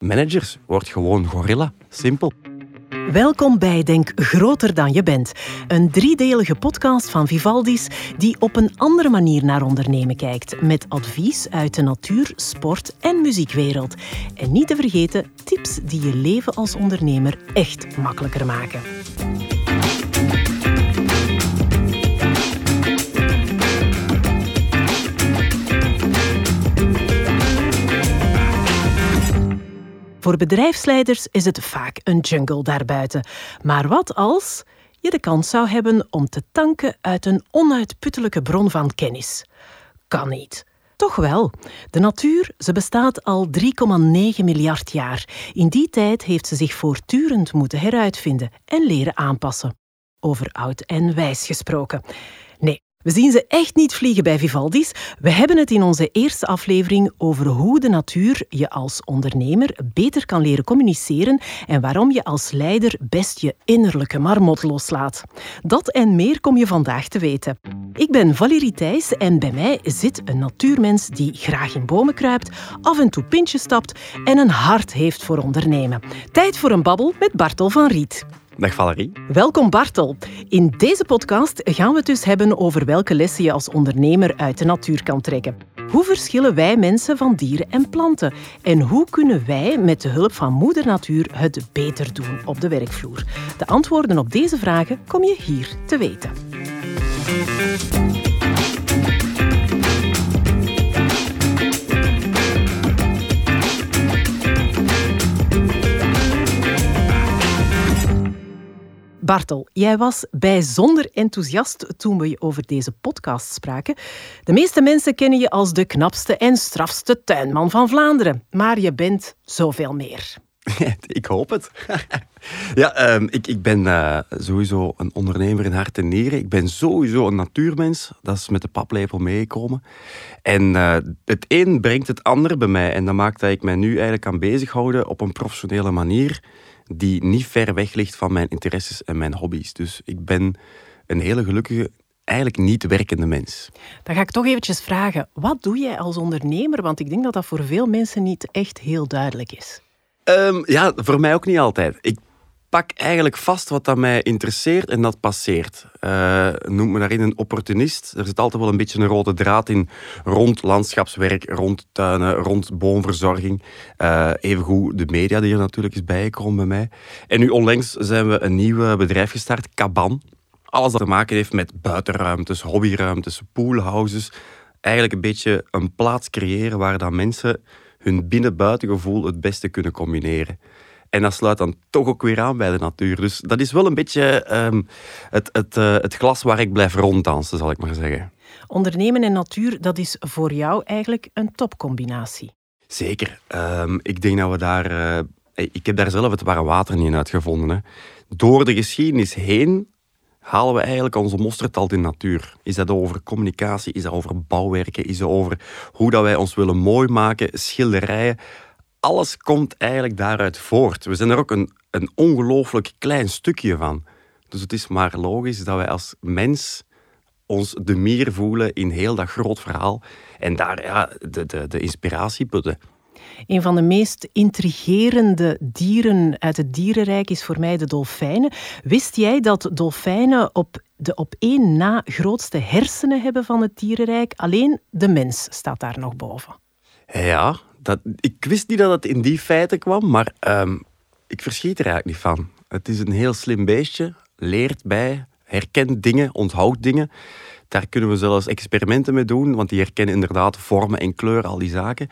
managers. Word gewoon gorilla. Simpel. Welkom bij Denk Groter dan je bent. Een driedelige podcast van Vivaldi's die op een andere manier naar ondernemen kijkt. Met advies uit de natuur, sport en muziekwereld. En niet te vergeten tips die je leven als ondernemer echt makkelijker maken. Voor bedrijfsleiders is het vaak een jungle daarbuiten. Maar wat als je de kans zou hebben om te tanken uit een onuitputtelijke bron van kennis? Kan niet. Toch wel. De natuur, ze bestaat al 3,9 miljard jaar. In die tijd heeft ze zich voortdurend moeten heruitvinden en leren aanpassen. Over oud en wijs gesproken. We zien ze echt niet vliegen bij Vivaldi's. We hebben het in onze eerste aflevering over hoe de natuur je als ondernemer beter kan leren communiceren en waarom je als leider best je innerlijke marmot loslaat. Dat en meer kom je vandaag te weten. Ik ben Valerie Thijs en bij mij zit een natuurmens die graag in bomen kruipt, af en toe pintjes stapt en een hart heeft voor ondernemen. Tijd voor een babbel met Bartel van Riet. Dag Valerie. Welkom Bartel. In deze podcast gaan we het dus hebben over welke lessen je als ondernemer uit de natuur kan trekken. Hoe verschillen wij mensen van dieren en planten? En hoe kunnen wij met de hulp van moeder natuur het beter doen op de werkvloer? De antwoorden op deze vragen kom je hier te weten. Bartel, jij was bijzonder enthousiast toen we over deze podcast spraken. De meeste mensen kennen je als de knapste en strafste tuinman van Vlaanderen. Maar je bent zoveel meer. ik hoop het. ja, um, ik, ik ben uh, sowieso een ondernemer in hart en nieren. Ik ben sowieso een natuurmens. Dat is met de paplepel meegekomen. En uh, het een brengt het ander bij mij. En dat maakt dat ik mij nu eigenlijk kan bezighouden op een professionele manier die niet ver weg ligt van mijn interesses en mijn hobby's. Dus ik ben een hele gelukkige, eigenlijk niet werkende mens. Dan ga ik toch eventjes vragen, wat doe jij als ondernemer? Want ik denk dat dat voor veel mensen niet echt heel duidelijk is. Um, ja, voor mij ook niet altijd. Ik pak eigenlijk vast wat dat mij interesseert en dat passeert. Uh, noem me daarin een opportunist. Er zit altijd wel een beetje een rode draad in rond landschapswerk, rond tuinen, rond boomverzorging. Uh, evengoed de media die er natuurlijk is bijgekomen bij mij. En nu onlangs zijn we een nieuw bedrijf gestart, Caban. Alles dat te maken heeft met buitenruimtes, hobbyruimtes, poolhouses. Eigenlijk een beetje een plaats creëren waar dan mensen hun binnen-buitengevoel het beste kunnen combineren. En dat sluit dan toch ook weer aan bij de natuur. Dus dat is wel een beetje um, het, het, uh, het glas waar ik blijf ronddansen, zal ik maar zeggen. Ondernemen en natuur, dat is voor jou eigenlijk een topcombinatie. Zeker. Um, ik denk dat we daar... Uh, ik heb daar zelf het warme water niet in uitgevonden. Hè. Door de geschiedenis heen halen we eigenlijk onze mosterd in natuur. Is dat over communicatie, is dat over bouwwerken, is dat over hoe dat wij ons willen mooi maken, schilderijen alles komt eigenlijk daaruit voort. We zijn er ook een, een ongelooflijk klein stukje van. Dus het is maar logisch dat wij als mens ons de mier voelen in heel dat groot verhaal en daar ja, de, de, de inspiratie putten. Een van de meest intrigerende dieren uit het dierenrijk is voor mij de dolfijnen. Wist jij dat dolfijnen op de op één na grootste hersenen hebben van het dierenrijk? Alleen de mens staat daar nog boven. Ja, dat, ik wist niet dat het in die feiten kwam, maar um, ik verschiet er eigenlijk niet van. Het is een heel slim beestje, leert bij, herkent dingen, onthoudt dingen. Daar kunnen we zelfs experimenten mee doen, want die herkennen inderdaad vormen en kleur, al die zaken.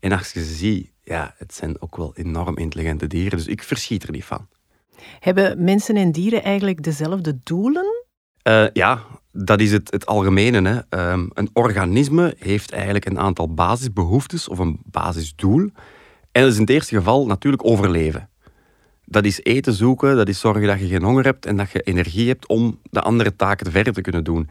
En als je ze ziet, ja, het zijn ook wel enorm intelligente dieren, dus ik verschiet er niet van. Hebben mensen en dieren eigenlijk dezelfde doelen? Uh, ja, dat is het, het algemene. Hè. Um, een organisme heeft eigenlijk een aantal basisbehoeftes of een basisdoel. En dat is in het eerste geval natuurlijk overleven. Dat is eten zoeken, dat is zorgen dat je geen honger hebt en dat je energie hebt om de andere taken verder te kunnen doen.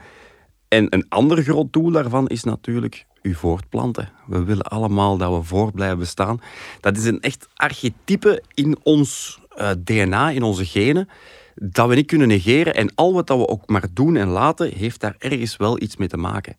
En een ander groot doel daarvan is natuurlijk je voortplanten. We willen allemaal dat we voort blijven bestaan. Dat is een echt archetype in ons uh, DNA, in onze genen dat we niet kunnen negeren. En al wat dat we ook maar doen en laten, heeft daar ergens wel iets mee te maken.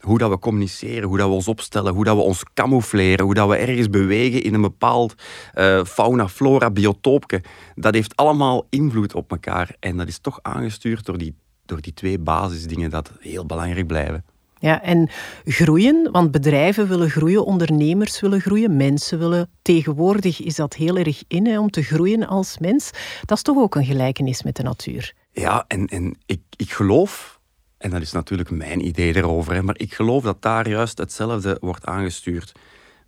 hoe dat we communiceren, hoe dat we ons opstellen, hoe dat we ons camoufleren, hoe dat we ergens bewegen in een bepaald uh, fauna, flora, biotoopje. Dat heeft allemaal invloed op elkaar. En dat is toch aangestuurd door die, door die twee basisdingen dat heel belangrijk blijven. Ja, en groeien, want bedrijven willen groeien, ondernemers willen groeien, mensen willen. Tegenwoordig is dat heel erg in om te groeien als mens. Dat is toch ook een gelijkenis met de natuur. Ja, en, en ik, ik geloof, en dat is natuurlijk mijn idee hè, maar ik geloof dat daar juist hetzelfde wordt aangestuurd.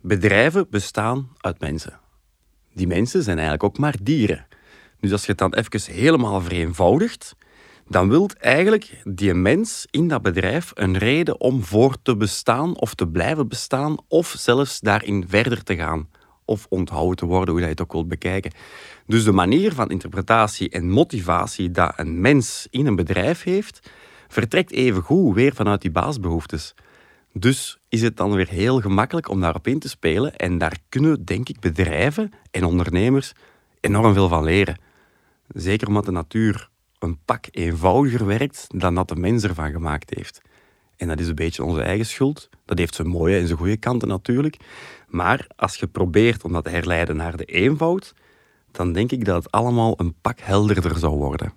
Bedrijven bestaan uit mensen. Die mensen zijn eigenlijk ook maar dieren. Dus als je het dan even helemaal vereenvoudigt, dan wil eigenlijk die mens in dat bedrijf een reden om voor te bestaan of te blijven bestaan of zelfs daarin verder te gaan of onthouden te worden, hoe je het ook wilt bekijken. Dus de manier van interpretatie en motivatie dat een mens in een bedrijf heeft, vertrekt even goed weer vanuit die baasbehoeftes. Dus is het dan weer heel gemakkelijk om daarop in te spelen en daar kunnen, denk ik, bedrijven en ondernemers enorm veel van leren. Zeker omdat de natuur een pak eenvoudiger werkt dan dat de mens ervan gemaakt heeft. En dat is een beetje onze eigen schuld. Dat heeft zijn mooie en zijn goede kanten natuurlijk. Maar als je probeert om dat te herleiden naar de eenvoud, dan denk ik dat het allemaal een pak helderder zou worden.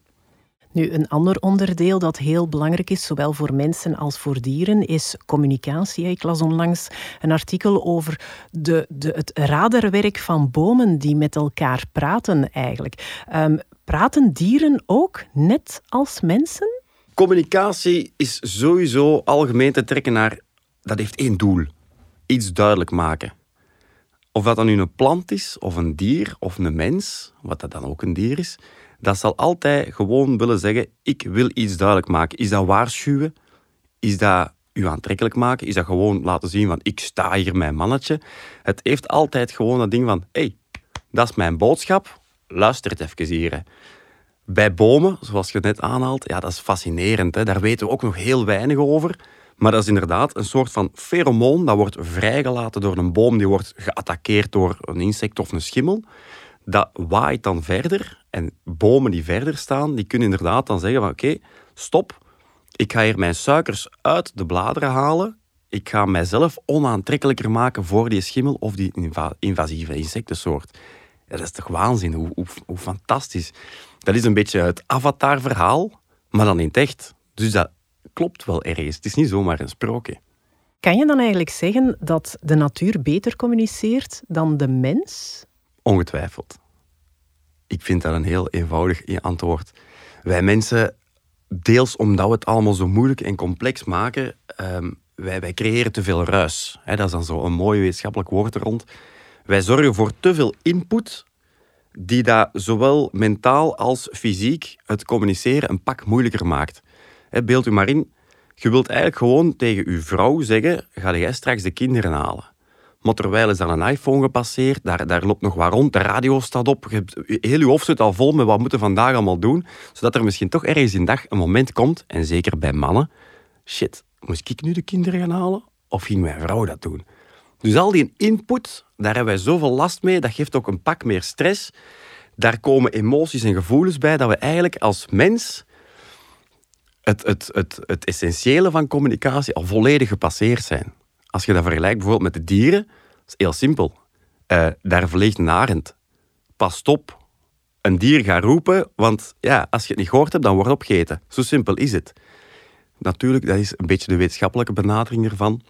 Nu, een ander onderdeel dat heel belangrijk is, zowel voor mensen als voor dieren, is communicatie. Ik las onlangs een artikel over de, de, het radarwerk van bomen die met elkaar praten eigenlijk. Um, praten dieren ook net als mensen? Communicatie is sowieso algemeen te trekken naar... Dat heeft één doel. Iets duidelijk maken. Of dat dan nu een plant is, of een dier, of een mens, wat dat dan ook een dier is, dat zal altijd gewoon willen zeggen, ik wil iets duidelijk maken. Is dat waarschuwen? Is dat u aantrekkelijk maken? Is dat gewoon laten zien van, ik sta hier mijn mannetje? Het heeft altijd gewoon dat ding van, hey, dat is mijn boodschap, luister het even hier. Bij bomen, zoals je net aanhaalt, ja, dat is fascinerend. Hè? Daar weten we ook nog heel weinig over. Maar dat is inderdaad een soort van pheromoon dat wordt vrijgelaten door een boom die wordt geattaqueerd door een insect of een schimmel. Dat waait dan verder en bomen die verder staan, die kunnen inderdaad dan zeggen van oké, stop, ik ga hier mijn suikers uit de bladeren halen. Ik ga mijzelf onaantrekkelijker maken voor die schimmel of die invasieve insectensoort. Dat is toch waanzin, hoe, hoe, hoe fantastisch. Dat is een beetje het avatar-verhaal, maar dan in het echt. Dus dat klopt wel ergens. Het is niet zomaar een sprookje. Kan je dan eigenlijk zeggen dat de natuur beter communiceert dan de mens? Ongetwijfeld. Ik vind dat een heel eenvoudig antwoord. Wij mensen, deels omdat we het allemaal zo moeilijk en complex maken, um, wij, wij creëren te veel ruis. dat is dan zo een mooi wetenschappelijk woord er rond. Wij zorgen voor te veel input die dat zowel mentaal als fysiek het communiceren een pak moeilijker maakt. Beeld u maar in, je wilt eigenlijk gewoon tegen uw vrouw zeggen, ga jij straks de kinderen halen. Maar terwijl is dan een iPhone gepasseerd, daar, daar loopt nog wat rond, de radio staat op, heel uw hoofd zit al vol met wat moeten vandaag allemaal doen, zodat er misschien toch ergens in dag een moment komt, en zeker bij mannen, shit, moest ik nu de kinderen gaan halen? Of ging mijn vrouw dat doen? Dus al die input, daar hebben wij zoveel last mee, dat geeft ook een pak meer stress. Daar komen emoties en gevoelens bij dat we eigenlijk als mens het, het, het, het essentiële van communicatie al volledig gepasseerd zijn. Als je dat vergelijkt bijvoorbeeld met de dieren, is heel simpel. Uh, daar vliegt een arend. Pas op. Een dier gaat roepen, want ja, als je het niet gehoord hebt, dan wordt opgegeten. Zo simpel is het. Natuurlijk, dat is een beetje de wetenschappelijke benadering ervan.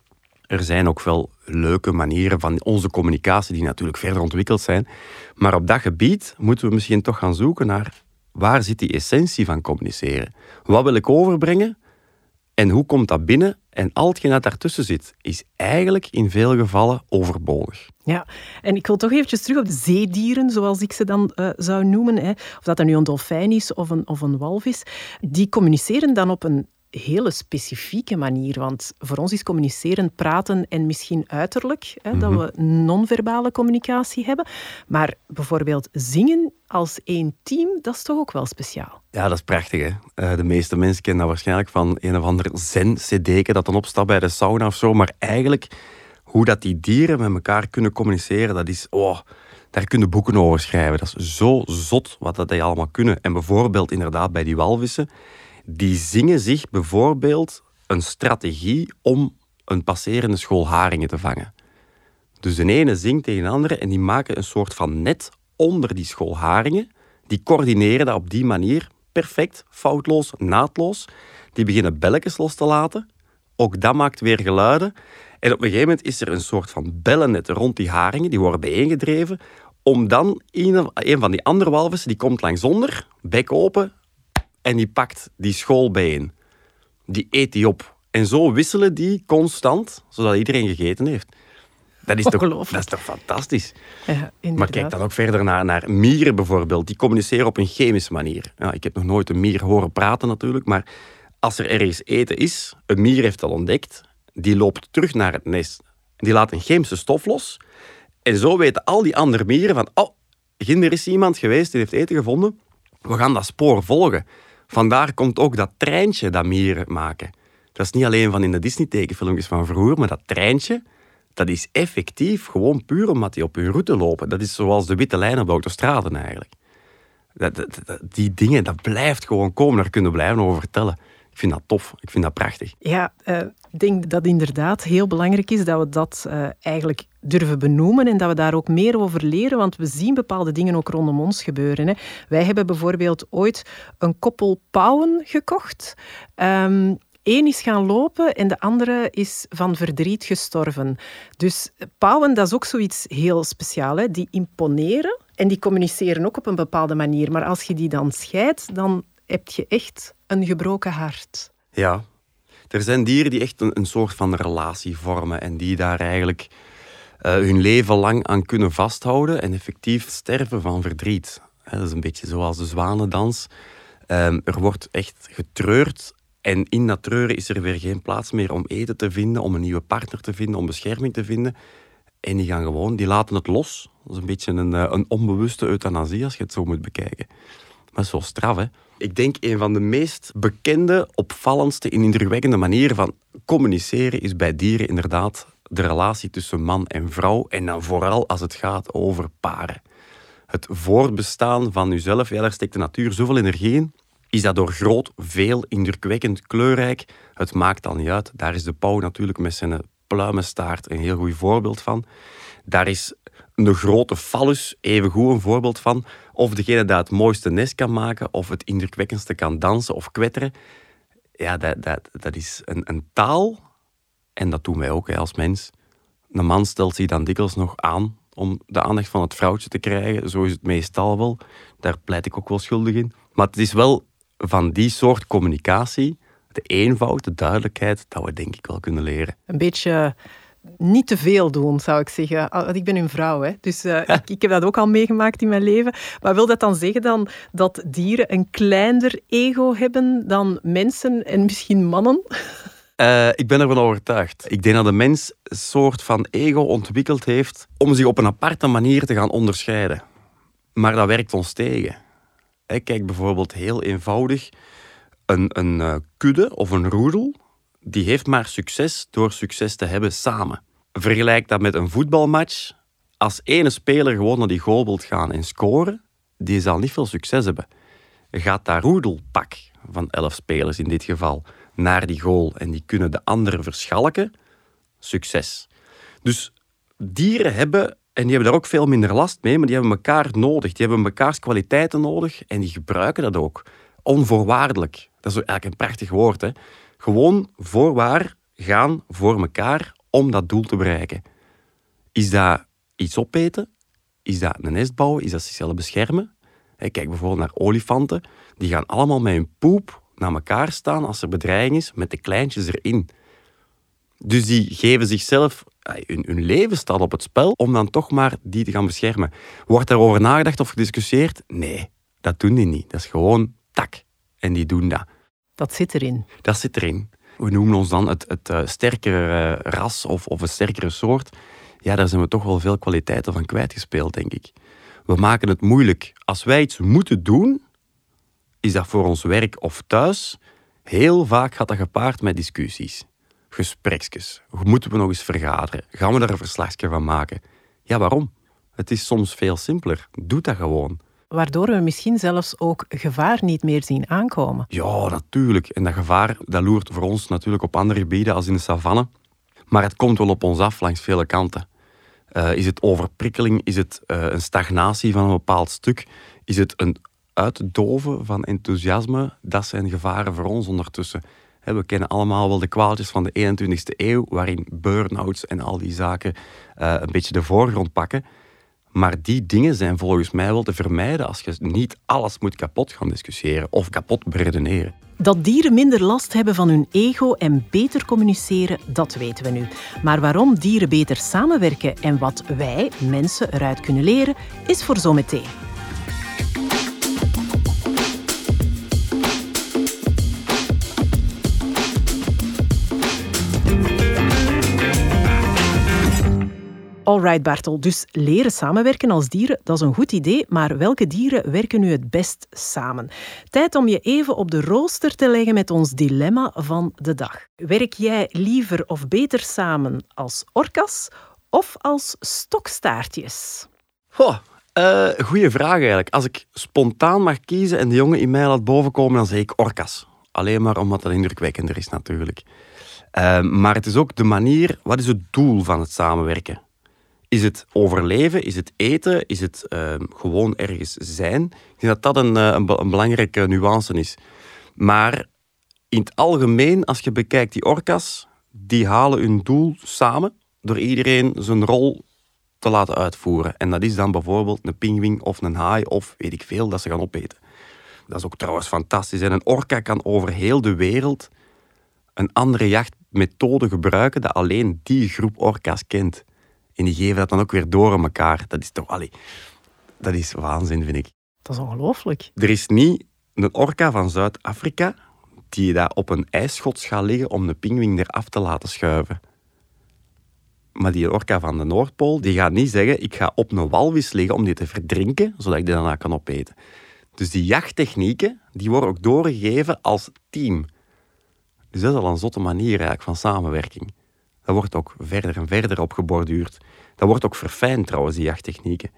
Er zijn ook wel leuke manieren van onze communicatie die natuurlijk verder ontwikkeld zijn. Maar op dat gebied moeten we misschien toch gaan zoeken naar waar zit die essentie van communiceren? Wat wil ik overbrengen? En hoe komt dat binnen? En al hetgeen dat daartussen zit, is eigenlijk in veel gevallen overbodig. Ja, en ik wil toch eventjes terug op de zeedieren, zoals ik ze dan uh, zou noemen. Hè. Of dat er nu een dolfijn is of een, of een walvis. Die communiceren dan op een hele specifieke manier. Want voor ons is communiceren praten en misschien uiterlijk, hè, dat mhm. we non-verbale communicatie hebben. Maar bijvoorbeeld zingen als één team, dat is toch ook wel speciaal? Ja, dat is prachtig. Hè? Eh, de meeste mensen kennen dat waarschijnlijk van een of ander zen-cd'ke dat dan opstaat bij de sauna of zo. Maar eigenlijk, hoe dat die dieren met elkaar kunnen communiceren, dat is... Oh, daar kunnen boeken over schrijven. Dat is zo zot wat dat die allemaal kunnen. En bijvoorbeeld inderdaad bij die walvissen die zingen zich bijvoorbeeld een strategie om een passerende school haringen te vangen. Dus de ene zingt tegen de andere en die maken een soort van net onder die school haringen. Die coördineren dat op die manier perfect, foutloos, naadloos. Die beginnen belletjes los te laten. Ook dat maakt weer geluiden. En op een gegeven moment is er een soort van bellennet rond die haringen. Die worden bijeengedreven. Om dan een, van die andere walvissen, die komt langs onder, bek open, en die pakt die school bijeen. Die eet die op. En zo wisselen die constant, zodat iedereen gegeten heeft. Dat is, toch, dat is toch fantastisch? Ja, maar kijk dan ook verder naar, naar mieren bijvoorbeeld. Die communiceren op een chemische manier. Ja, ik heb nog nooit een mier horen praten natuurlijk, maar als er ergens eten is, een mier heeft al ontdekt, die loopt terug naar het nest. Die laat een chemische stof los. En zo weten al die andere mieren van, oh, ginder is iemand geweest die heeft eten gevonden. We gaan dat spoor volgen. Vandaar komt ook dat treintje dat mieren maken. Dat is niet alleen van in de Disney-tekenfilmpjes van vroeger, maar dat treintje, dat is effectief gewoon puur omdat die op hun route lopen. Dat is zoals de witte lijn op de autostraden eigenlijk. Dat, die dingen, dat blijft gewoon komen. Daar kunnen we blijven over vertellen. Ik vind dat tof. Ik vind dat prachtig. Ja, uh, ik denk dat inderdaad heel belangrijk is dat we dat uh, eigenlijk durven benoemen en dat we daar ook meer over leren, want we zien bepaalde dingen ook rondom ons gebeuren. Hè. Wij hebben bijvoorbeeld ooit een koppel pauwen gekocht. Eén is gaan lopen en de andere is van verdriet gestorven. Dus pauwen, dat is ook zoiets heel speciaals. Hè? Die imponeren en die communiceren ook op een bepaalde manier. Maar als je die dan scheidt, dan heb je echt een gebroken hart. Ja, er zijn dieren die echt een, soort van relatie vormen en die daar eigenlijk uh, hun leven lang aan kunnen vasthouden en effectief sterven van verdriet. Dat is een beetje zoals de zwanendans. Um, er wordt echt getreurd en in dat treuren is er weer geen plaats meer om eten te vinden, om een nieuwe partner te vinden, om bescherming te vinden. En die gaan gewoon, die laten het los. Dat is een beetje een, eh, een onbewuste euthanasie als je het zo moet bekijken. Maar zo straf, hè? Ik denk een van de meest bekende, opvallendste en indrukwekkende manieren van communiceren is bij dieren inderdaad de relatie tussen man en vrouw. En dan vooral als het gaat over paren. Het voortbestaan van jezelf, ja, daar steekt de natuur zoveel energie in is dat door groot, veel, indrukwekkend, kleurrijk. Het maakt dan niet uit. Daar is de pauw natuurlijk met zijn pluimenstaart een heel goed voorbeeld van. Daar is een grote fallus even goed een voorbeeld van. Of degene die het mooiste nest kan maken, of het indrukwekkendste kan dansen of kwetteren. Ja, dat, dat, dat is een, een taal. En dat doen wij ook als mens. Een man stelt zich dan dikwijls nog aan om de aandacht van het vrouwtje te krijgen. Zo is het meestal wel. Daar pleit ik ook wel schuldig in. Maar het is wel van die soort communicatie, de eenvoud, de duidelijkheid, dat we denk ik wel kunnen leren. Een beetje niet te veel doen, zou ik zeggen. Ah, ik ben een vrouw, hè? dus uh, ik, ik, heb dat ook al meegemaakt in mijn leven. Maar wil dat dan zeggen dan dat dieren een kleiner ego hebben dan mensen en misschien mannen? Uh, ik ben ervan overtuigd. Ik denk dat de mens een soort van ego ontwikkeld heeft om zich op een aparte manier te gaan onderscheiden. Maar dat werkt ons tegen. Kijk bijvoorbeeld heel eenvoudig, een, een eh, kudde of een roedel, die heeft maar succes door succes te hebben samen. Vergelijk dat met een voetbalmatch. Als ene speler gewoon naar die goal wilt gaan en scoren, die zal niet veel succes hebben. Gaat dat roedelpak van elf spelers in dit geval naar die goal en die kunnen de anderen verschalken, succes. Dus dieren hebben en die hebben daar ook veel minder last mee, maar die hebben elkaar nodig. Die hebben mekaars kwaliteiten nodig en die gebruiken dat ook. Onvoorwaardelijk. Dat is eigenlijk een prachtig woord. Hè? Gewoon voorwaar gaan voor elkaar om dat doel te bereiken. Is dat iets opeten? Is dat een nest bouwen? Is dat zichzelf beschermen? Kijk bijvoorbeeld naar olifanten. Die gaan allemaal met hun poep naar elkaar staan als er bedreiging is, met de kleintjes erin. Dus die geven zichzelf hun, hun leven staat op het spel om dan toch maar die te gaan beschermen. Wordt daarover nagedacht of gediscussieerd? Nee, dat doen die niet. Dat is gewoon tak. En die doen dat. Dat zit erin. Dat zit erin. We noemen ons dan het, het uh, sterkere ras of, of een sterkere soort. Ja, daar zijn we toch wel veel kwaliteiten van kwijtgespeeld, denk ik. We maken het moeilijk. Als wij iets moeten doen, is dat voor ons werk of thuis. Heel vaak gaat dat gepaard met discussies gespreksjes. Moeten we nog eens vergaderen? Gaan we daar een verslagje van maken? Ja, waarom? Het is soms veel simpeler. Doe dat gewoon. Waardoor we misschien zelfs ook gevaar niet meer zien aankomen. Ja, natuurlijk. En dat gevaar dat loert voor ons natuurlijk op andere gebieden als in de savanne. Maar het komt wel op ons af langs vele kanten. Uh, is het overprikkeling? Is het uh, een stagnatie van een bepaald stuk? Is het een uitdoven van enthousiasme? Dat zijn gevaren voor ons ondertussen. We kennen allemaal wel de kwaaltjes van de 21ste eeuw, waarin burn-outs en al die zaken uh, een beetje de voorgrond pakken. Maar die dingen zijn volgens mij wel te vermijden als je niet alles moet kapot gaan discussiëren of kapot beredeneren. Dat dieren minder last hebben van hun ego en beter communiceren, dat weten we nu. Maar waarom dieren beter samenwerken en wat wij, mensen, eruit kunnen leren, is voor zometeen. Alright Bartel, dus leren samenwerken als dieren, dat is een goed idee, maar welke dieren werken nu het best samen? Tijd om je even op de rooster te leggen met ons dilemma van de dag. Werk jij liever of beter samen als orkas of als stokstaartjes? Goh, uh, goeie vraag eigenlijk. Als ik spontaan mag kiezen en de jongen in mij laat bovenkomen, dan zeg ik orkas. Alleen maar omdat dat indrukwekkender is natuurlijk. Uh, maar het is ook de manier, wat is het doel van het samenwerken? Is het overleven? Is het eten? Is het uh, gewoon ergens zijn? Ik denk dat dat een, eh, een, een, belangrijke nuance is. Maar in het algemeen, als je bekijkt die orka's, die halen hun doel samen door iedereen zijn rol te laten uitvoeren. En dat is dan bijvoorbeeld een pinguïn of een haai of weet ik veel dat ze gaan opeten. Dat is ook trouwens fantastisch. En een orka kan over heel de wereld een andere jachtmethode gebruiken dat alleen die groep orka's kent. En die geven dat dan ook weer door aan elkaar. Dat is toch, allee, dat is waanzin, vind ik. Dat is ongelooflijk. Er is niet een orka van Zuid-Afrika die daar op een ijsschots gaat liggen om de pinguïn eraf te laten schuiven. Maar die orka van de Noordpool, die gaat niet zeggen, ik ga op een walvis liggen om die te verdrinken, zodat ik die daarna kan opeten. Dus die jachttechnieken, die worden ook doorgegeven als team. Dus dat is al een zotte manier eigenlijk van samenwerking. Dat wordt ook verder en verder op geborduurd. Dat wordt ook verfijnd trouwens, die jachttechnieken.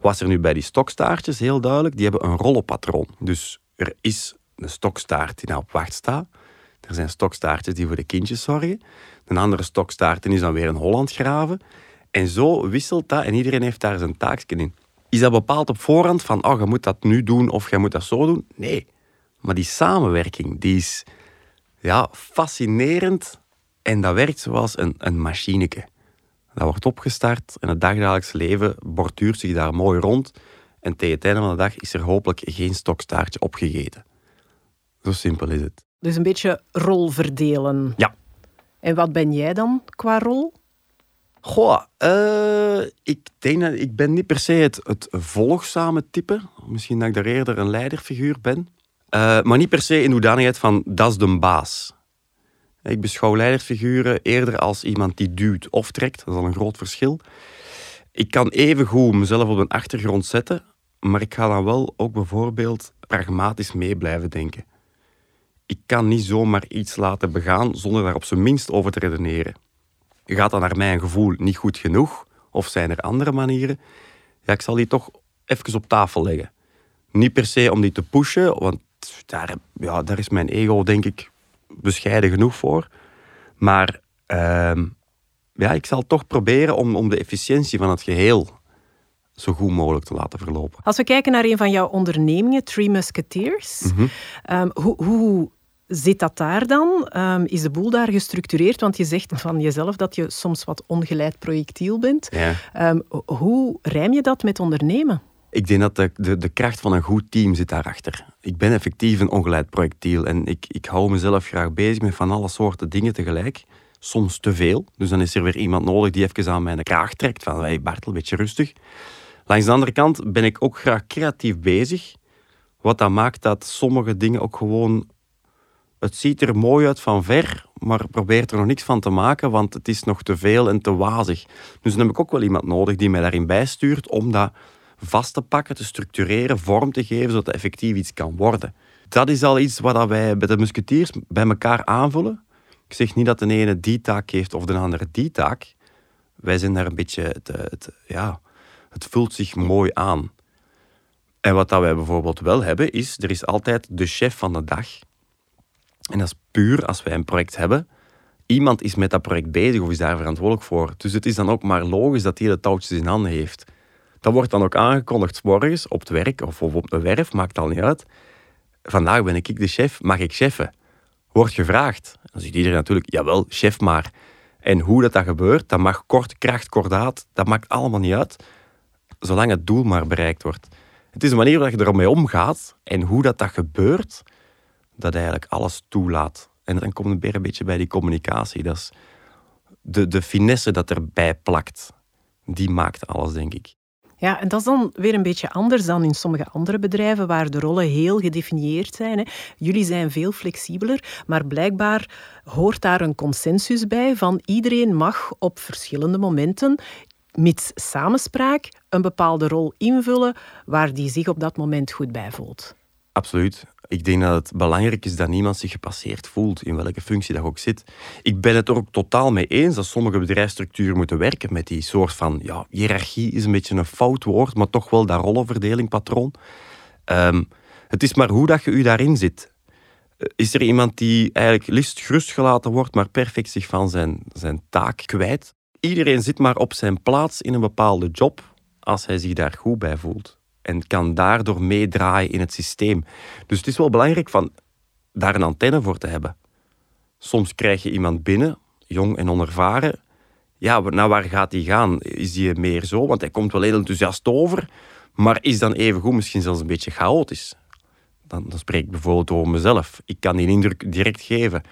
Was er nu bij die stokstaartjes heel duidelijk, die hebben een rollenpatroon. Dus er is een stokstaart die nou op wacht staat. Er zijn stokstaartjes die voor de kindjes zorgen. Een andere stokstaart is dan weer een Holland graven. En zo wisselt dat en iedereen heeft daar zijn taakje in. Is dat bepaald op voorhand van, oh, je moet dat nu doen of je moet dat zo doen? Nee. Maar die samenwerking, die is ja, fascinerend en dat werkt zoals een, een machineke. Dat wordt opgestart en het dagdagelijkse leven borduurt zich daar mooi rond. En tegen het einde van de dag is er hopelijk geen stokstaartje opgegeten. Zo simpel is het. Dus een beetje rol verdelen. Ja. En wat ben jij dan qua rol? Goh, uh, ik denk dat ik ben niet per se het, het volgzame type. Misschien dat ik daar eerder een leiderfiguur ben. Uh, maar niet per se in hoedanigheid van dat is de baas. Ik beschouw leidersfiguren eerder als iemand die duwt of trekt. Dat is al een groot verschil. Ik kan even goed mezelf op een achtergrond zetten, maar ik ga dan wel ook bijvoorbeeld pragmatisch mee blijven denken. Ik kan niet zomaar iets laten begaan zonder daar op zijn minst over te redeneren. Gaat dat naar mijn gevoel niet goed genoeg? Of zijn er andere manieren? Ja, ik zal die toch even op tafel leggen. Niet per se om die te pushen, want daar, ja, daar is mijn ego denk ik bescheiden genoeg voor. Maar ehm, ja, ik zal toch proberen om, om de efficiëntie van het geheel zo goed mogelijk te laten verlopen. Als we kijken naar een van jouw ondernemingen, Three Musketeers, mhm. ehm, hoe, hoe zit dat daar dan? Ehm, is de boel daar gestructureerd? Want je zegt van jezelf dat je soms wat ongeleid projectiel bent. Ja. hoe rijm je dat met ondernemen? Ik denk dat de, de, de, kracht van een goed team zit daarachter. Ik ben effectief een ongeleid projectiel en ik, ik hou mezelf graag bezig met van alle soorten dingen tegelijk. Soms te veel. Dus dan is er weer iemand nodig die even aan mijn kraag trekt. Van, hey Bartel, een beetje rustig. Langs de andere kant ben ik ook graag creatief bezig. Wat dat maakt dat sommige dingen ook gewoon... Het ziet er mooi uit van ver, maar probeert er nog niks van te maken, want het is nog te veel en te wazig. Dus dan heb ik ook wel iemand nodig die mij daarin bijstuurt om dat vast te pakken, te structureren, vorm te geven, zodat het effectief iets kan worden. Dat is al iets wat wij bij de musketiers bij elkaar aanvullen. Ik zeg niet dat de ene die taak heeft of de andere die taak. Wij zijn daar een beetje, het, het ja, het vult zich mooi aan. En wat dat wij bijvoorbeeld wel hebben, is er is altijd de chef van de dag. En dat is puur als wij een project hebben iemand is met dat project bezig of is daar verantwoordelijk voor. Dus het is dan ook maar logisch dat hij de touwtjes in handen heeft. Dat wordt dan ook aangekondigd morgens op het werk of op de werf, maakt al niet uit. Vandaag ben ik de chef, mag ik cheffen? Wordt gevraagd. Dan zegt iedereen natuurlijk, jawel, chef maar. En hoe dat, dat gebeurt, dat mag kort, kracht, kordaat, dat maakt allemaal niet uit, zolang het doel maar bereikt wordt. Het is een manier waarop je ermee omgaat en hoe dat, dat gebeurt, dat eigenlijk alles toelaat. En dan komt het weer een beetje bij die communicatie. Dat is de, de finesse dat erbij plakt, die maakt alles, denk ik. Ja, en dat is dan weer een beetje anders dan in sommige andere bedrijven waar de rollen heel gedefinieerd zijn. Hè. Jullie zijn veel flexibeler, maar blijkbaar hoort daar een consensus bij van iedereen mag op verschillende momenten mits samenspraak een bepaalde rol invullen waar die zich op dat moment goed bij voelt. Absoluut. Ik denk dat het belangrijk is dat niemand zich gepasseerd voelt, in welke functie dat ook zit. Ik ben het er ook totaal mee eens dat sommige bedrijfsstructuren moeten werken met die soort van, ja, hiërarchie is een beetje een fout woord, maar toch wel dat rollenverdelingpatroon. Um, het is maar hoe dat je u daarin zit. Eh, is er iemand die eigenlijk liefst gerust gelaten wordt, maar perfect zich van zijn, zijn taak kwijt? Iedereen zit maar op zijn plaats in een bepaalde job als hij zich daar goed bij voelt en kan daardoor meedraaien in het systeem. Dus het is wel belangrijk van daar een antenne voor te hebben. Soms krijg je iemand binnen, jong en onervaren. Ja, naar waar gaat hij gaan? Is hij meer zo? Want hij komt wel heel enthousiast over, maar is dan evengoed misschien zelfs een beetje chaotisch. Dan, dan spreek ik bijvoorbeeld over mezelf. Ik kan die indruk direct geven.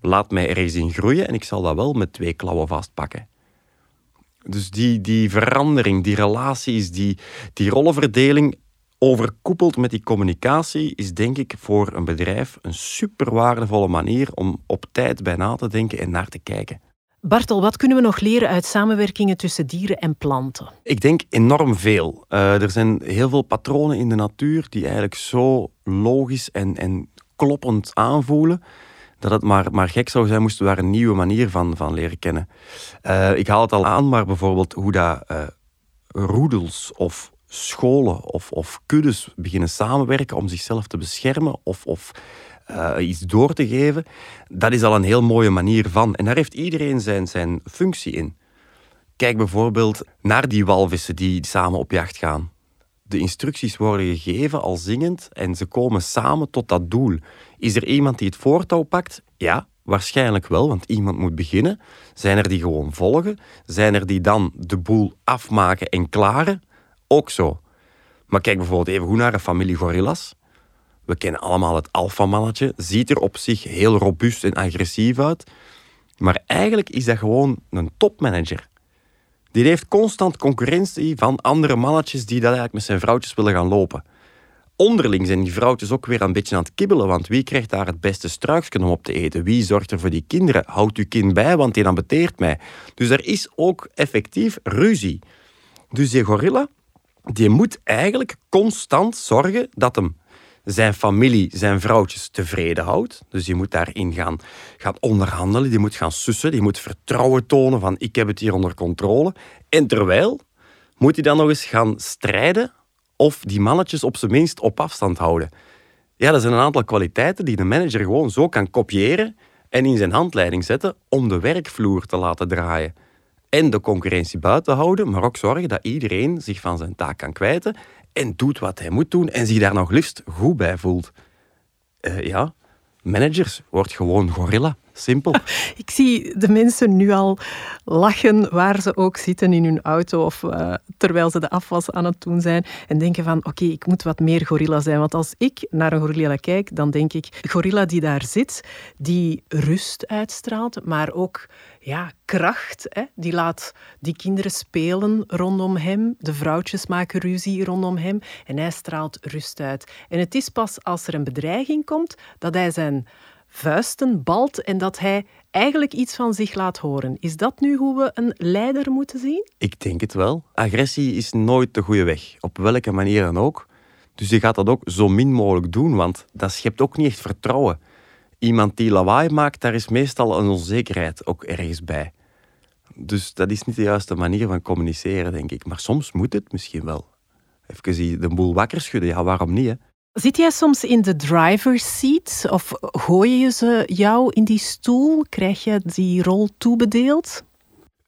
Laat mij ergens in groeien en ik zal dat wel met twee klauwen vastpakken. Dus die, die verandering, die relaties, die, die rollenverdeling overkoepeld met die communicatie is denk ik voor een bedrijf een super waardevolle manier om op tijd bij na te denken en naar te kijken. Bartel, wat kunnen we nog leren uit samenwerkingen tussen dieren en planten? Ik denk enorm veel. Uh, er zijn heel veel patronen in de natuur die eigenlijk zo logisch en, en kloppend aanvoelen dat het maar, maar gek zou zijn moesten we daar een nieuwe manier van, van leren kennen. Uh, ik haal het al aan, maar bijvoorbeeld hoe dat uh, roedels of scholen of, of kuddes beginnen samenwerken om zichzelf te beschermen of, of uh, iets door te geven, dat is al een heel mooie manier van. En daar heeft iedereen zijn, zijn functie in. Kijk bijvoorbeeld naar die walvissen die samen op jacht gaan. De instructies worden gegeven al zingend en ze komen samen tot dat doel. Is er iemand die het voortouw pakt? Ja, waarschijnlijk wel, want iemand moet beginnen. Zijn er die gewoon volgen? Zijn er die dan de boel afmaken en klaren? Ook zo. Maar kijk bijvoorbeeld even goed naar een familie gorillas. We kennen allemaal het alfamannetje. Ziet er op zich heel robuust en agressief uit. Maar eigenlijk is dat gewoon een topmanager. Die heeft constant concurrentie van andere mannetjes die dat eigenlijk met zijn vrouwtjes willen gaan lopen. Onderling zijn die vrouwtjes ook weer een beetje aan het kibbelen, want wie krijgt daar het beste struikje om op te eten? Wie zorgt er voor die kinderen? Houdt uw kind bij, want die dan beteert mij. Dus er is ook effectief ruzie. Dus die gorilla, die moet eigenlijk constant zorgen dat hem zijn familie, zijn vrouwtjes tevreden houdt. Dus die moet daarin gaan, gaan onderhandelen, die moet gaan sussen, die moet vertrouwen tonen van ik heb het hier onder controle. En terwijl moet hij dan nog eens gaan strijden of die mannetjes op zijn minst op afstand houden. Ja, dat zijn een aantal kwaliteiten die de manager gewoon zo kan kopiëren en in zijn handleiding zetten om de werkvloer te laten draaien. En de concurrentie buiten houden, maar ook zorgen dat iedereen zich van zijn taak kan kwijten en doet wat hij moet doen en zich daar nog liefst goed bij voelt. Uh, ja, managers wordt gewoon gorilla. Simpel. Ik zie de mensen nu al lachen waar ze ook zitten in hun auto of uh, terwijl ze de afwas aan het doen zijn en denken van oké, ik moet wat meer gorilla zijn. Want als ik naar een gorilla kijk, dan denk ik, gorilla die daar zit, die rust uitstraalt, maar ook ja, kracht. Hè? Die laat die kinderen spelen rondom hem. De vrouwtjes maken ruzie rondom hem. En hij straalt rust uit. En het is pas als er een bedreiging komt dat hij zijn vuisten balt en dat hij eigenlijk iets van zich laat horen. Is dat nu hoe we een leider moeten zien? Ik denk het wel. Agressie is nooit de goede weg, op welke manier dan ook. Dus je gaat dat ook zo min mogelijk doen, want dat schept ook niet echt vertrouwen. Iemand die lawaai maakt, daar is meestal een onzekerheid ook ergens bij. Dus dat is niet de juiste manier van communiceren, denk ik. Maar soms moet het misschien wel. Even de boel wakker schudden, ja, waarom niet? Hè? Zit jij soms in de driver's seat of gooi je ze jou in die stoel? Krijg je die rol toebedeeld?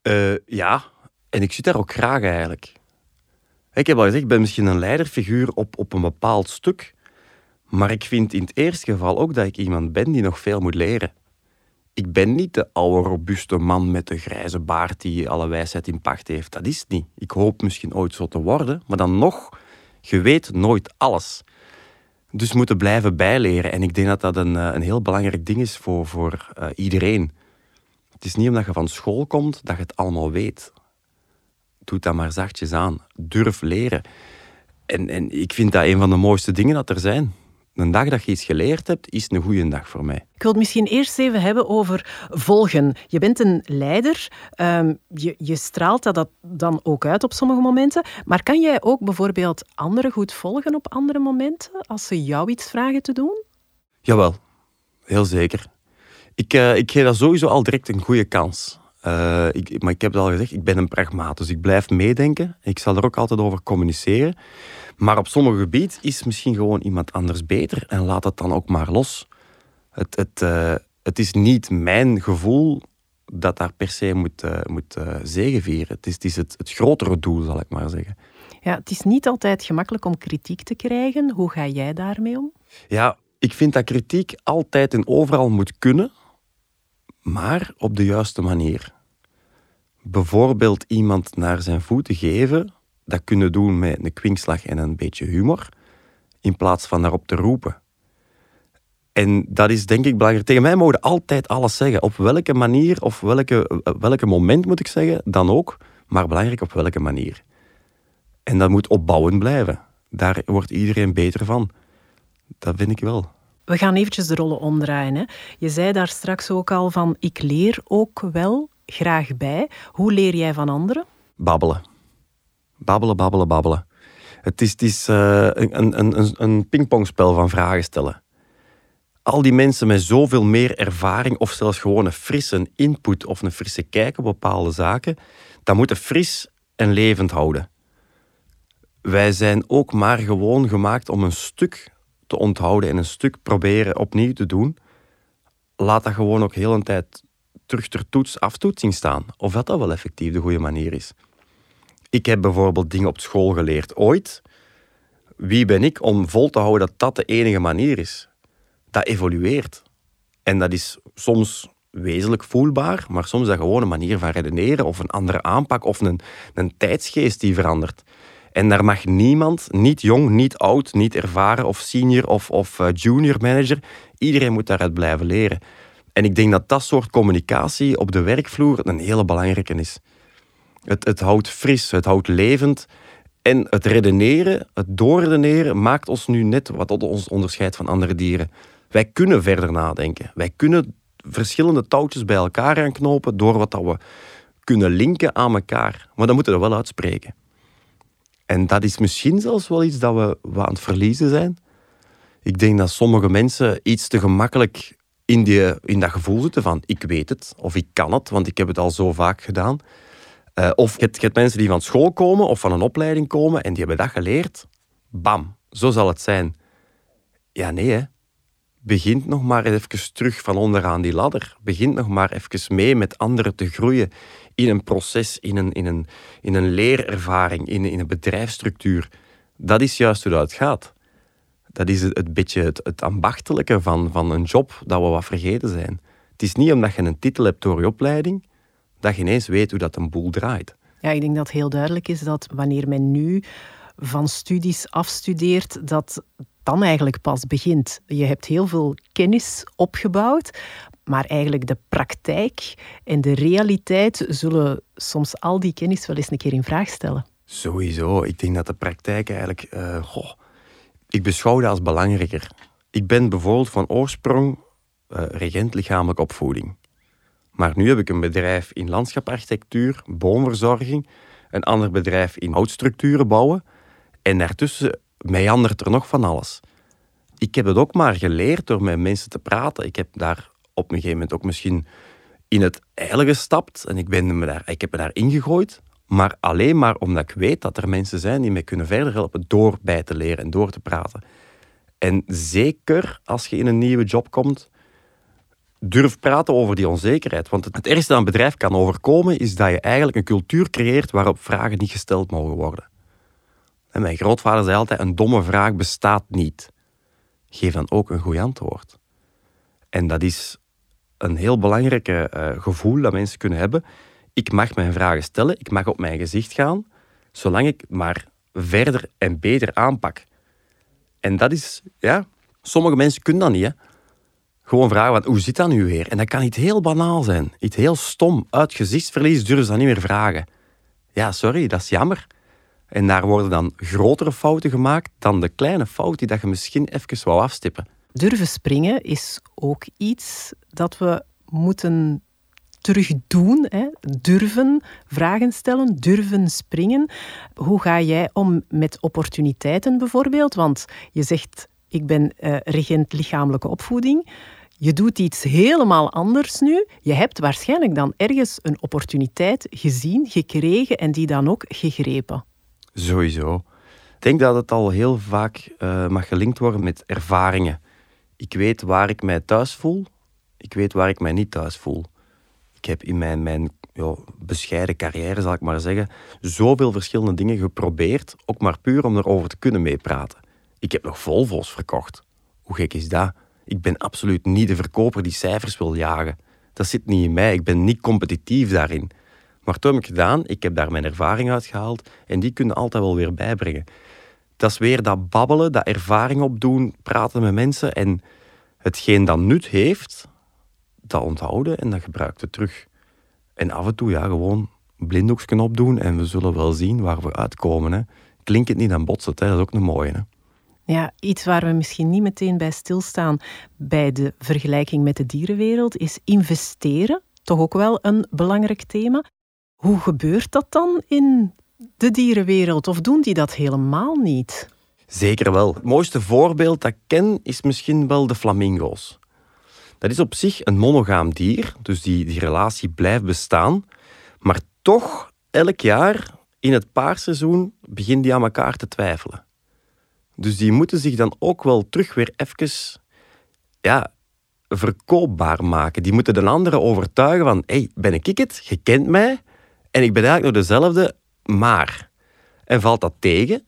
Uh, ja, en ik zit daar ook graag eigenlijk. Ik heb al gezegd, ik ben misschien een leiderfiguur op, op een bepaald stuk. Maar ik vind in het eerste geval ook dat ik iemand ben die nog veel moet leren. Ik ben niet de oude, robuuste man met de grijze baard die alle wijsheid in pacht heeft. Dat is het niet. Ik hoop misschien ooit zo te worden, maar dan nog, je weet nooit alles. Dus moeten blijven bijleren. En ik denk dat dat een, eh, een heel belangrijk ding is voor, voor uh, iedereen. Het is niet omdat je van school komt dat je het allemaal weet. Doe dat maar zachtjes aan. Durf leren. En, en ik vind dat een van de mooiste dingen dat er zijn een dag dat je iets geleerd hebt, is een goede dag voor mij. Ik wil het misschien eerst even hebben over volgen. Je bent een leider. Ehm, je, je straalt dat dan ook uit op sommige momenten. Maar kan jij ook bijvoorbeeld anderen goed volgen op andere momenten? Als ze jou iets vragen te doen? Jawel, heel zeker. Ik, uh, ik geef dat sowieso al direct een goede kans. Uh, ik, maar ik heb het al gezegd, ik ben een pragmaat. Dus ik blijf meedenken. Ik zal er ook altijd over communiceren. Maar op sommige gebieden is misschien gewoon iemand anders beter en laat het dan ook maar los. Het, het, uh, het is niet mijn gevoel dat daar per se moet, uh, moet uh, zegenvieren. Het is, het, is het, het grotere doel, zal ik maar zeggen. Ja, het is niet altijd gemakkelijk om kritiek te krijgen. Hoe ga jij daarmee om? Ja, ik vind dat kritiek altijd en overal moet kunnen, maar op de juiste manier. Bijvoorbeeld iemand naar zijn voeten geven dat kunnen doen met een kwinkslag en een beetje humor, in plaats van daarop te roepen. En dat is denk ik belangrijk. Tegen mij mogen altijd alles zeggen. Op welke manier of welke, welke moment moet ik zeggen, dan ook. Maar belangrijk op welke manier. En dat moet opbouwend blijven. Daar wordt iedereen beter van. Dat vind ik wel. We gaan eventjes de rollen omdraaien. Hè. Je zei daar straks ook al van, ik leer ook wel graag bij. Hoe leer jij van anderen? Babbelen. Babbelen, babbelen, babbelen. Het is, is uh, een, een, een, een pingpongspel van vragen stellen. Al die mensen met zoveel meer ervaring of zelfs gewoon een frisse input of een frisse kijk op bepaalde zaken, dat moeten fris en levend houden. Wij zijn ook maar gewoon gemaakt om een stuk te onthouden en een stuk proberen opnieuw te doen. Laat dat gewoon ook heel een tijd terug ter toets aftoetsing staan. Of dat dat wel effectief de goede manier is. Ik heb bijvoorbeeld dingen op school geleerd ooit. Wie ben ik om vol te houden dat dat de enige manier is? Dat evolueert. En dat is soms wezenlijk voelbaar, maar soms is dat gewoon een manier van redeneren of een andere aanpak of een, een tijdsgeest die verandert. En daar mag niemand, niet jong, niet oud, niet ervaren of senior of, of uh, junior manager, iedereen moet daaruit blijven leren. En ik denk dat dat soort communicatie op de werkvloer een hele belangrijke is. Het, het houdt fris, het houdt levend. En het redeneren, het doorredeneren, maakt ons nu net wat ons onderscheidt van andere dieren. Wij kunnen verder nadenken. Wij kunnen verschillende touwtjes bij elkaar aanknopen door wat dat we kunnen linken aan elkaar. Maar dan moeten we wel uitspreken. En dat is misschien zelfs wel iets dat we, we aan het verliezen zijn. Ik denk dat sommige mensen iets te gemakkelijk in, die, in dat gevoel zitten van ik weet het of ik kan het, want ik heb het al zo vaak gedaan. Uh, of je hebt, mensen die van school komen of van een opleiding komen en die hebben dat geleerd. Bam, zo zal het zijn. Ja, nee. Begint nog maar even terug van onderaan die ladder. Begint nog maar even mee met anderen te groeien in een proces, in een, in een, in een leerervaring, in, in een bedrijfsstructuur. Dat is juist hoe dat gaat. Dat is het, het beetje het, het ambachtelijke van, van een job dat we wat vergeten zijn. Het is niet omdat je een titel hebt door je opleiding, dat je ineens weet hoe dat een boel draait. Ja, ik denk dat heel duidelijk is dat wanneer men nu van studies afstudeert, dat dan eigenlijk pas begint. Je hebt heel veel kennis opgebouwd, maar eigenlijk de praktijk en de realiteit zullen soms al die kennis wel eens een keer in vraag stellen. Sowieso. Ik denk dat de praktijk eigenlijk... Uh, goh, ik beschouw dat als belangrijker. Ik ben bijvoorbeeld van oorsprong uh, regent lichamelijke opvoeding. Maar nu heb ik een bedrijf in landschaparchitectuur, boomverzorging, een ander bedrijf in houtstructuren bouwen. En daartussen meandert er nog van alles. Ik heb het ook maar geleerd door met mensen te praten. Ik heb daar op een gegeven moment ook misschien in het eilen gestapt. En ik, ben me daar, ik heb me daar ingegooid. Maar alleen maar omdat ik weet dat er mensen zijn die mij kunnen verder helpen door bij te leren en door te praten. En zeker als je in een nieuwe job komt, durf praten over die onzekerheid. Want het ergste dat een bedrijf kan overkomen, is dat je eigenlijk een cultuur creëert waarop vragen niet gesteld mogen worden. En mijn grootvader zei altijd, een domme vraag bestaat niet. Geef dan ook een goed antwoord. En dat is een heel belangrijk uh, gevoel dat mensen kunnen hebben. Ik mag mijn vragen stellen, ik mag op mijn gezicht gaan, zolang ik maar verder en beter aanpak. En dat is, ja, sommige mensen kunnen dat niet. Hè? Gewoon vragen, wat, hoe zit dat nu weer? En dat kan iets heel banaal zijn. Iets heel stom. Uit gezichtsverlies durven ze dat niet meer vragen. Ja, sorry, dat is jammer. En daar worden dan grotere fouten gemaakt dan de kleine fout die dat je misschien even wou afstippen. Durven springen is ook iets dat we moeten terug doen. Hè? Durven vragen stellen, durven springen. Hoe ga jij om met opportuniteiten bijvoorbeeld? Want je zegt, ik ben uh, regent lichamelijke opvoeding. Je doet iets helemaal anders nu. Je hebt waarschijnlijk dan ergens een opportuniteit gezien, gekregen en die dan ook gegrepen. Sowieso. Ik denk dat het al heel vaak uh, mag gelinkt worden met ervaringen. Ik weet waar ik mij thuis voel. Ik weet waar ik mij niet thuis voel. Ik heb in mijn, mijn bescheiden carrière, zal ik maar zeggen, zoveel verschillende dingen geprobeerd, ook maar puur om erover te kunnen meepraten. Ik heb nog Volvo's verkocht. Hoe gek is dat? Ik ben absoluut niet de verkoper die cijfers wil jagen. Dat zit niet in mij. Ik ben niet competitief daarin. Maar toen heb ik gedaan, ik heb daar mijn ervaring uitgehaald en die kunnen altijd wel weer bijbrengen. Dat is weer dat babbelen, dat ervaring opdoen, praten met mensen en hetgeen dat nut heeft, dat onthouden en dat gebruikt het terug. En af en toe ja, gewoon blinddoekje opdoen en we zullen wel zien waar we uitkomen. Hè. Klinkt het niet, dan botst het. Hè. Dat is ook een mooie. Hè. Ja, iets waar we misschien niet meteen bij stilstaan bij de vergelijking met de dierenwereld is investeren. Toch ook wel een belangrijk thema. Hoe gebeurt dat dan in de dierenwereld? Of doen die dat helemaal niet? Zeker wel. Het mooiste voorbeeld dat ik ken is misschien wel de flamingo's. Dat is op zich een monogaam dier, dus die, die relatie blijft bestaan. Maar toch, elk jaar in het paarseizoen beginnen die aan elkaar te twijfelen. Dus die moeten zich dan ook wel terug weer even ja, verkoopbaar maken. Die moeten de anderen overtuigen van, hey, ben ik het? Je kent mij en ik ben eigenlijk nog dezelfde, maar... En valt dat tegen,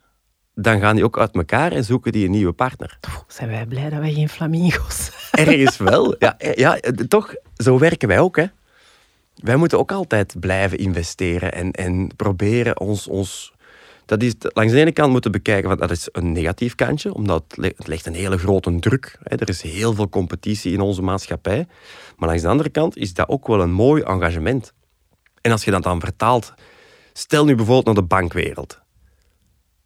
dan gaan die ook uit elkaar en zoeken die een nieuwe partner. zijn wij blij dat wij geen flamingo's Ergens wel. Ja, ja, toch, zo werken wij ook. Hè. Wij moeten ook altijd blijven investeren en, en proberen ons, ons dat is langs de ene kant moeten bekijken, van, dat is een negatief kantje, omdat het legt een hele grote druk. Hè. Er is heel veel competitie in onze maatschappij. Maar langs de andere kant is dat ook wel een mooi engagement. En als je dat dan vertaalt, stel nu bijvoorbeeld naar de bankwereld.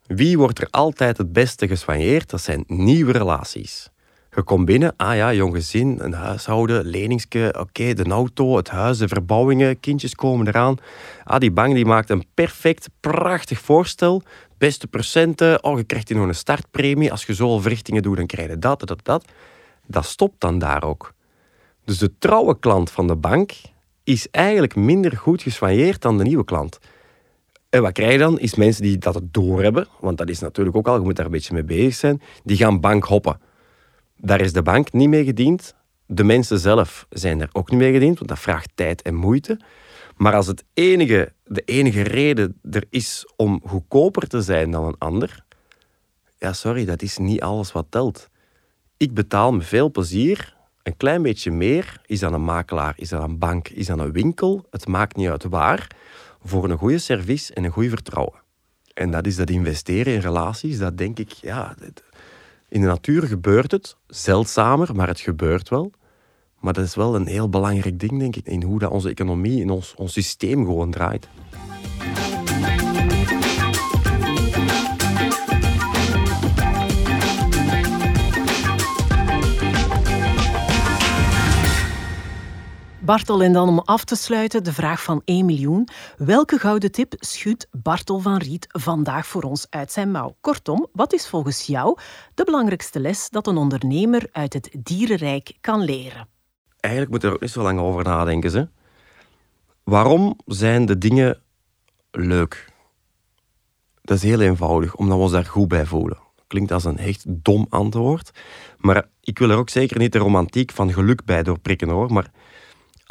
Wie wordt er altijd het beste geswanjeerd? Dat zijn nieuwe relaties. Je komt binnen, ah ja, jong gezin, een huishouden, leningske, oké, de auto, het huis, de verbouwingen, kindjes komen eraan. Ah, die bank die maakt een perfect, prachtig voorstel. Beste procenten, oh, je krijgt hier nog een startpremie. Als je zoveel verrichtingen doet, dan krijg je dat, dat, dat. Dat stopt dan daar ook. Dus de trouwe klant van de bank is eigenlijk minder goed geswanjeerd dan de nieuwe klant. En wat krijg je dan? Is mensen die dat het doorhebben, want dat is natuurlijk ook al, je moet daar een beetje mee bezig zijn, die gaan bank hoppen. Daar is de bank niet mee gediend. De mensen zelf zijn er ook niet mee gediend, want dat vraagt tijd en moeite. Maar als het enige, de enige reden er is om goedkoper te zijn dan een ander, ja, sorry, dat is niet alles wat telt. Ik betaal met veel plezier een klein beetje meer. Is dat een makelaar, is dat een bank, is dat een winkel? Het maakt niet uit waar. Voor een goede service en een goed vertrouwen. En dat is dat investeren in relaties. Dat denk ik, ja, in de natuur gebeurt het, zeldzamer, maar het gebeurt wel. Maar dat is wel een heel belangrijk ding, denk ik, in hoe dat onze economie, in ons, ons systeem gewoon draait. Bartel, en dan om af te sluiten de vraag van 1 miljoen. Welke gouden tip schudt Bartel van Riet vandaag voor ons uit zijn mouw? Kortom, wat is volgens jou de belangrijkste les dat een ondernemer uit het dierenrijk kan leren? Eigenlijk moet je er ook niet zo lang over nadenken. Ze. Waarom zijn de dingen leuk? Dat is heel eenvoudig, omdat we ons daar goed bij voelen. klinkt als een echt dom antwoord. Maar ik wil er ook zeker niet de romantiek van geluk bij doorprikken hoor. Maar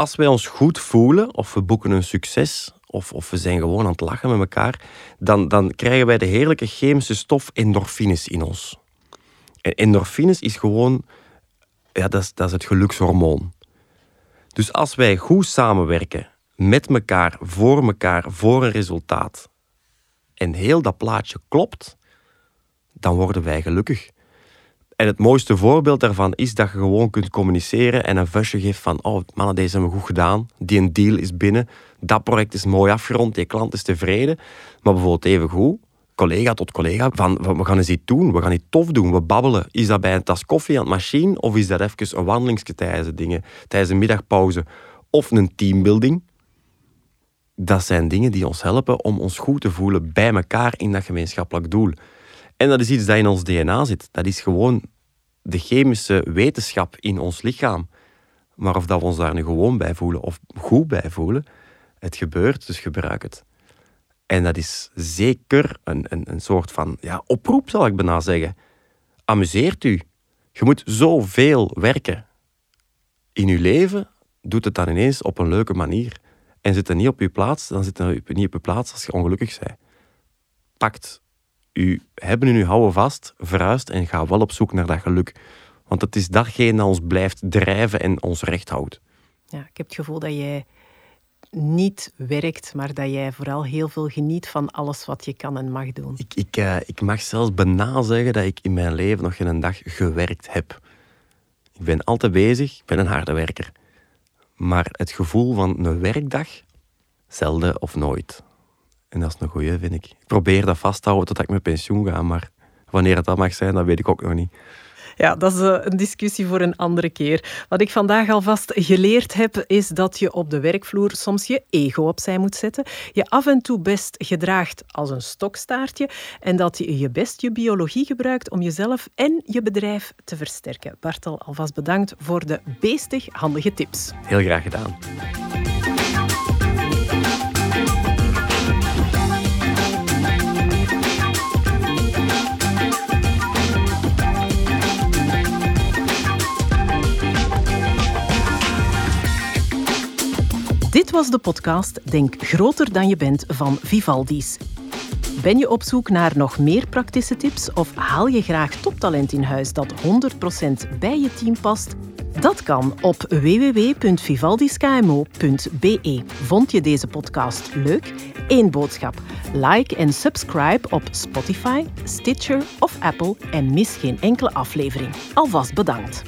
als wij ons goed voelen, of we boeken een succes, of, of we zijn gewoon aan het lachen met elkaar, dan, dan krijgen wij de heerlijke chemische stof endorfines in ons. En endorfines is gewoon, ja, dat is, dat is het gelukshormoon. Dus als wij goed samenwerken, met elkaar, voor elkaar, voor een resultaat, en heel dat plaatje klopt, dan worden wij gelukkig. En het mooiste voorbeeld daarvan is dat je gewoon kunt communiceren en een vusje geeft van oh mannen, deze hebben we goed gedaan, die een deal is binnen, dat project is mooi afgerond, die klant is tevreden. Maar bijvoorbeeld even goed, collega tot collega, van we gaan eens iets doen, we gaan iets tof doen, we babbelen. Is dat bij een tas koffie aan het machine of is dat even een wandelingsje tijdens dingen, tijdens een middagpauze of een teambuilding? Dat zijn dingen die ons helpen om ons goed te voelen bij elkaar in dat gemeenschappelijk doel. En dat is iets dat in ons DNA zit. Dat is gewoon de chemische wetenschap in ons lichaam. Maar of dat we ons daar nu gewoon bij voelen of goed bij voelen, het gebeurt, dus gebruik het. En dat is zeker een, een, een soort van ja, oproep, zal ik bijna zeggen. Amuseert u. Je moet zoveel werken. In uw leven doet het dan ineens op een leuke manier. En zit er niet op uw plaats, dan zit er niet op uw plaats als je ongelukkig bent. Pakt u hebben in uw houden vast, verhuist en ga wel op zoek naar dat geluk. Want het is datgene dat ons blijft drijven en ons recht houdt. Ja, ik heb het gevoel dat jij niet werkt, maar dat jij vooral heel veel geniet van alles wat je kan en mag doen. Ik, ik, uh, ik mag zelfs bijna zeggen dat ik in mijn leven nog geen dag gewerkt heb. Ik ben altijd bezig, ik ben een harde werker. Maar het gevoel van een werkdag, zelden of nooit. En dat is een goeie, vind ik. Ik probeer dat vast te houden tot ik met pensioen ga, maar wanneer het dat mag zijn, dat weet ik ook nog niet. Ja, dat is eh, een discussie voor een andere keer. Wat ik vandaag alvast geleerd heb, is dat je op de werkvloer soms je ego opzij moet zetten. Je af en toe best gedraagt als een stokstaartje en dat je je best je biologie gebruikt om jezelf en je bedrijf te versterken. Bartel, alvast bedankt voor de beestig handige tips. Heel graag gedaan. Dit was de podcast Denk groter dan je bent van Vivaldi's. Ben je op zoek naar nog meer praktische tips of haal je graag toptalent in huis dat 100% bij je team past? Dat kan op www.vivaldiskmo.be. Vond je deze podcast leuk? Eén boodschap. Like en subscribe op Spotify, Stitcher of Apple en mis geen enkele aflevering. Alvast bedankt.